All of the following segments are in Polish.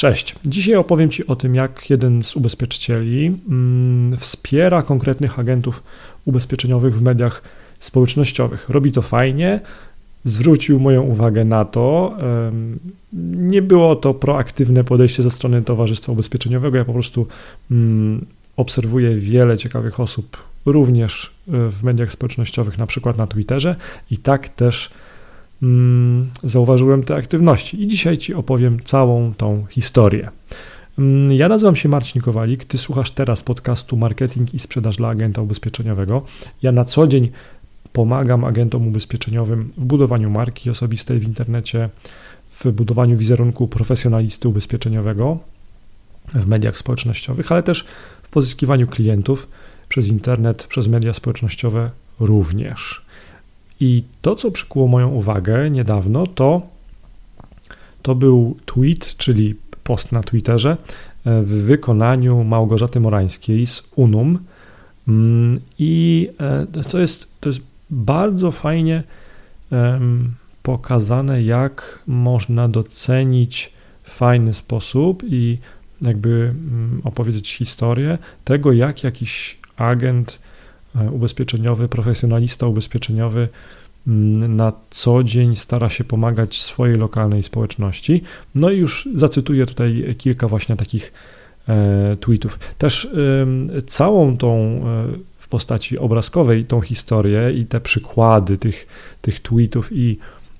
Cześć. Dzisiaj opowiem Ci o tym, jak jeden z ubezpieczycieli mm, wspiera konkretnych agentów ubezpieczeniowych w mediach społecznościowych. Robi to fajnie, zwrócił moją uwagę na to. Nie było to proaktywne podejście ze strony Towarzystwa Ubezpieczeniowego. Ja po prostu mm, obserwuję wiele ciekawych osób, również e, w mediach społecznościowych, na przykład na Twitterze, i tak też zauważyłem te aktywności i dzisiaj Ci opowiem całą tą historię. Mm, ja nazywam się Marcin Kowalik, Ty słuchasz teraz podcastu Marketing i Sprzedaż dla Agenta Ubezpieczeniowego. Ja na co dzień pomagam agentom ubezpieczeniowym w budowaniu marki osobistej w internecie, w budowaniu wizerunku profesjonalisty ubezpieczeniowego w mediach społecznościowych, ale też w pozyskiwaniu klientów przez internet, przez media społecznościowe również. I to, co przykuło moją uwagę niedawno, to, to był tweet, czyli post na Twitterze e, w wykonaniu Małgorzaty Morańskiej z Unum. Mm, I co e, jest, to jest bardzo fajnie pokazane, jak można docenić w fajny sposób i jakby mm, opowiedzieć historię tego, jak jakiś agent ubezpieczeniowy, profesjonalista ubezpieczeniowy mm, na co dzień stara się pomagać swojej lokalnej społeczności. No i już zacytuję tutaj kilka właśnie takich e, tweetów. Też całą tą e, w postaci obrazkowej tą historię i te przykłady tych, tych tweetów i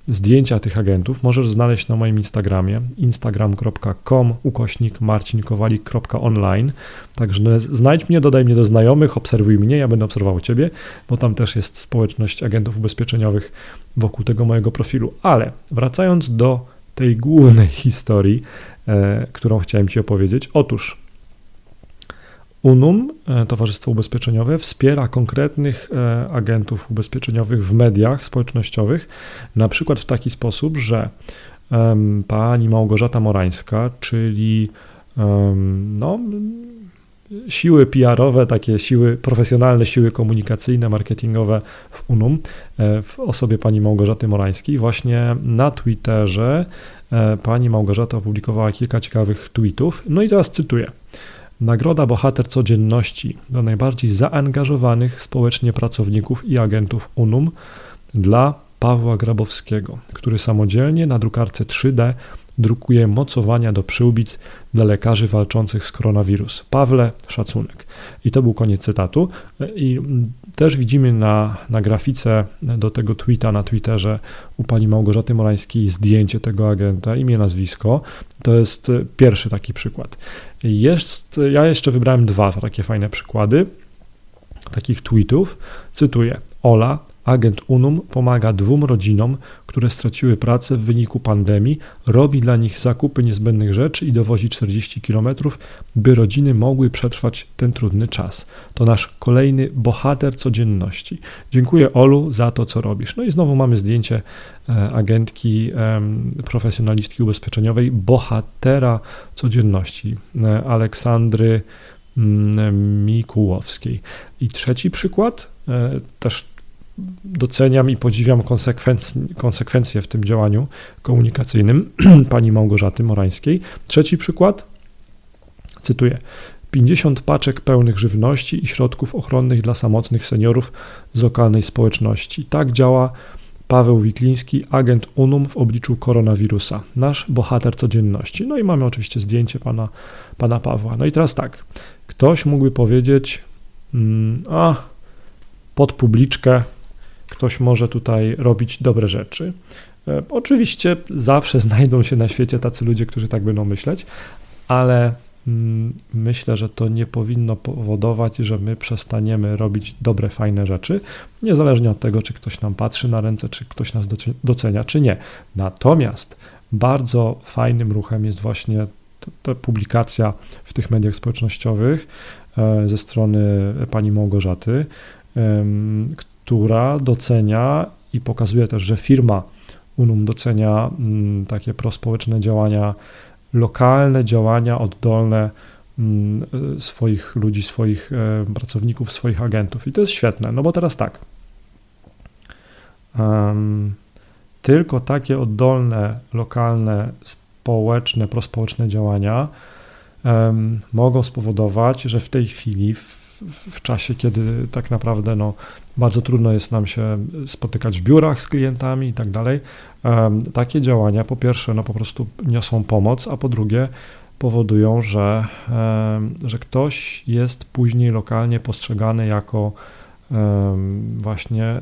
Zdjęcia tych agentów możesz znaleźć na moim Instagramie instagram.com ukośnik marcinkowalik.online Także znajdź mnie, dodaj mnie do znajomych, obserwuj mnie, ja będę obserwował Ciebie, bo tam też jest społeczność agentów ubezpieczeniowych wokół tego mojego profilu. Ale wracając do tej głównej historii, e, którą chciałem Ci opowiedzieć. Otóż Unum, e, Towarzystwo Ubezpieczeniowe, wspiera konkretnych e, agentów ubezpieczeniowych w mediach społecznościowych, na przykład w taki sposób, że pani Małgorzata Morańska, czyli no, siły PR-owe, takie siły profesjonalne, siły komunikacyjne, marketingowe w Unum, e, w osobie pani Małgorzaty Morańskiej, właśnie na Twitterze pani Małgorzata opublikowała kilka ciekawych tweetów. No i teraz cytuję. Nagroda Bohater Codzienności dla najbardziej zaangażowanych społecznie pracowników i agentów UNUM dla Pawła Grabowskiego, który samodzielnie na drukarce 3D drukuje mocowania do przyłbic dla lekarzy walczących z koronawirus. Pawle, szacunek. I to był koniec cytatu. I też widzimy na, na grafice do tego tweeta na Twitterze u pani Małgorzaty Morańskiej zdjęcie tego agenta, imię, nazwisko. To jest pierwszy taki przykład. Jest, ja jeszcze wybrałem dwa takie fajne przykłady takich tweetów. Cytuję: Ola, agent Unum pomaga dwóm rodzinom, które straciły pracę w wyniku pandemii, robi dla nich zakupy niezbędnych rzeczy i dowozi 40 km, by rodziny mogły przetrwać ten trudny czas. To nasz kolejny bohater codzienności. Dziękuję Olu za to, co robisz. No i znowu mamy zdjęcie e, agentki, profesjonalistki ubezpieczeniowej, bohatera codzienności, e, Aleksandry mm, Mikułowskiej. I trzeci przykład, e, też doceniam i podziwiam konsekwencje w tym działaniu komunikacyjnym pani Małgorzaty Morańskiej. Trzeci przykład, cytuję. 50 paczek pełnych żywności i środków ochronnych dla samotnych seniorów z lokalnej społeczności. Tak działa Paweł Wikliński, agent UNUM w obliczu koronawirusa, nasz bohater codzienności. No i mamy oczywiście zdjęcie pana, pana Pawła. No i teraz tak, ktoś mógłby powiedzieć, mm, a pod publiczkę ktoś może tutaj robić dobre rzeczy. E, oczywiście zawsze znajdą się na świecie tacy ludzie, którzy tak będą myśleć, ale mm, myślę, że to nie powinno powodować, że my przestaniemy robić dobre, fajne rzeczy, niezależnie od tego, czy ktoś nam patrzy na ręce, czy ktoś nas docenia, czy nie. Natomiast bardzo fajnym ruchem jest właśnie ta publikacja w tych mediach społecznościowych e, ze strony pani Małgorzaty, która docenia i pokazuje też, że firma Unum docenia mm, takie prospołeczne działania, lokalne działania oddolne mm, swoich ludzi, swoich e, pracowników, swoich agentów. I to jest świetne, no bo teraz tak. Tylko takie oddolne, lokalne społeczne, prospołeczne działania mogą spowodować, że w tej chwili, w, w czasie, kiedy tak naprawdę no, bardzo trudno jest nam się spotykać w biurach z klientami i tak dalej, takie działania po pierwsze no, po prostu niosą pomoc, a po drugie powodują, że, że ktoś jest później lokalnie postrzegany jako właśnie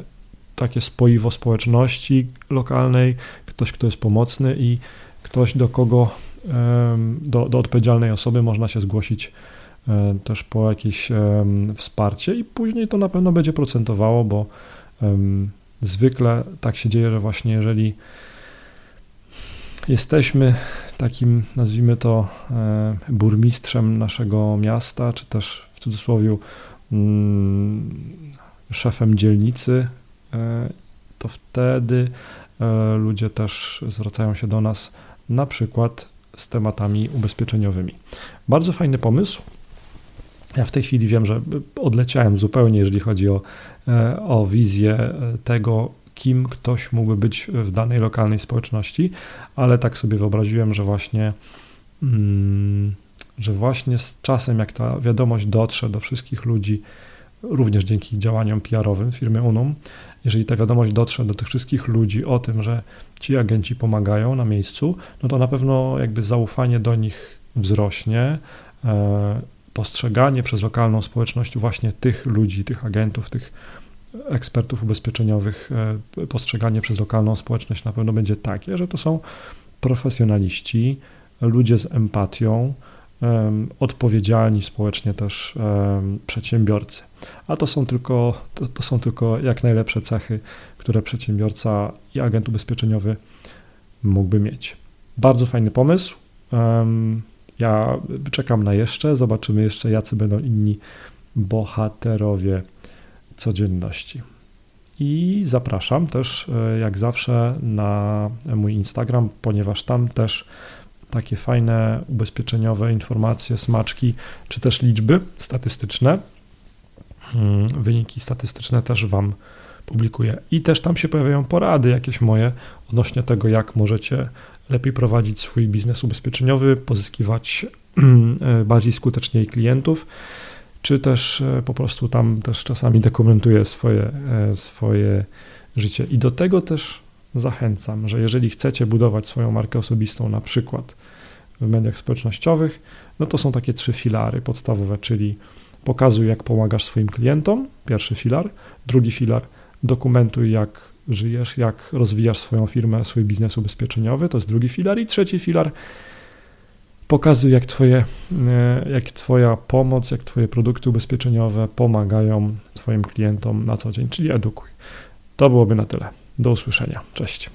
takie spoiwo społeczności lokalnej, ktoś, kto jest pomocny i ktoś, do kogo, do, do odpowiedzialnej osoby można się zgłosić też po jakieś wsparcie i później to na pewno będzie procentowało, bo zwykle tak się dzieje, że właśnie jeżeli jesteśmy takim, nazwijmy to, e, burmistrzem naszego miasta, czy też w cudzysłowie mm, szefem dzielnicy, e, to wtedy e, ludzie też zwracają się do nas na przykład z tematami ubezpieczeniowymi. Bardzo fajny pomysł. Ja w tej chwili wiem, że odleciałem zupełnie, jeżeli chodzi o, o wizję tego, kim ktoś mógłby być w danej lokalnej społeczności, ale tak sobie wyobraziłem, że właśnie, mm, że właśnie z czasem, jak ta wiadomość dotrze do wszystkich ludzi, również dzięki działaniom PR-owym firmy Unum, jeżeli ta wiadomość dotrze do tych wszystkich ludzi o tym, że ci agenci pomagają na miejscu, no to na pewno jakby zaufanie do nich wzrośnie, e, postrzeganie przez lokalną społeczność właśnie tych ludzi, tych agentów, tych ekspertów ubezpieczeniowych e, postrzeganie przez lokalną społeczność na pewno będzie takie, że to są profesjonaliści, ludzie z empatią, odpowiedzialni społecznie też przedsiębiorcy. A to są tylko, to, to są tylko jak najlepsze cechy, które przedsiębiorca i agent ubezpieczeniowy mógłby mieć. Bardzo fajny pomysł. Ja czekam na jeszcze, zobaczymy jeszcze, jacy będą inni bohaterowie codzienności. I zapraszam też, e, jak zawsze, na mój Instagram, ponieważ tam też takie fajne ubezpieczeniowe informacje, smaczki, czy też liczby statystyczne, hmm, wyniki statystyczne też Wam publikuję. I też tam się pojawiają porady jakieś moje odnośnie tego, jak możecie lepiej prowadzić swój biznes ubezpieczeniowy, pozyskiwać e, bardziej skuteczniej klientów czy też e, po prostu tam też czasami dokumentuję swoje, e, swoje życie. I do tego też zachęcam, że jeżeli chcecie budować swoją markę osobistą, na przykład w mediach społecznościowych, no to są takie trzy filary podstawowe, czyli pokazuj, jak pomagasz swoim klientom, pierwszy filar, drugi filar, dokumentuj, jak żyjesz, jak rozwijasz swoją firmę, swój biznes ubezpieczeniowy, to jest drugi filar i trzeci filar, Pokazuj, jak, twoje, e, jak Twoja pomoc, jak Twoje produkty ubezpieczeniowe pomagają Twoim klientom na co dzień, czyli edukuj. To byłoby na tyle. Do usłyszenia. Cześć.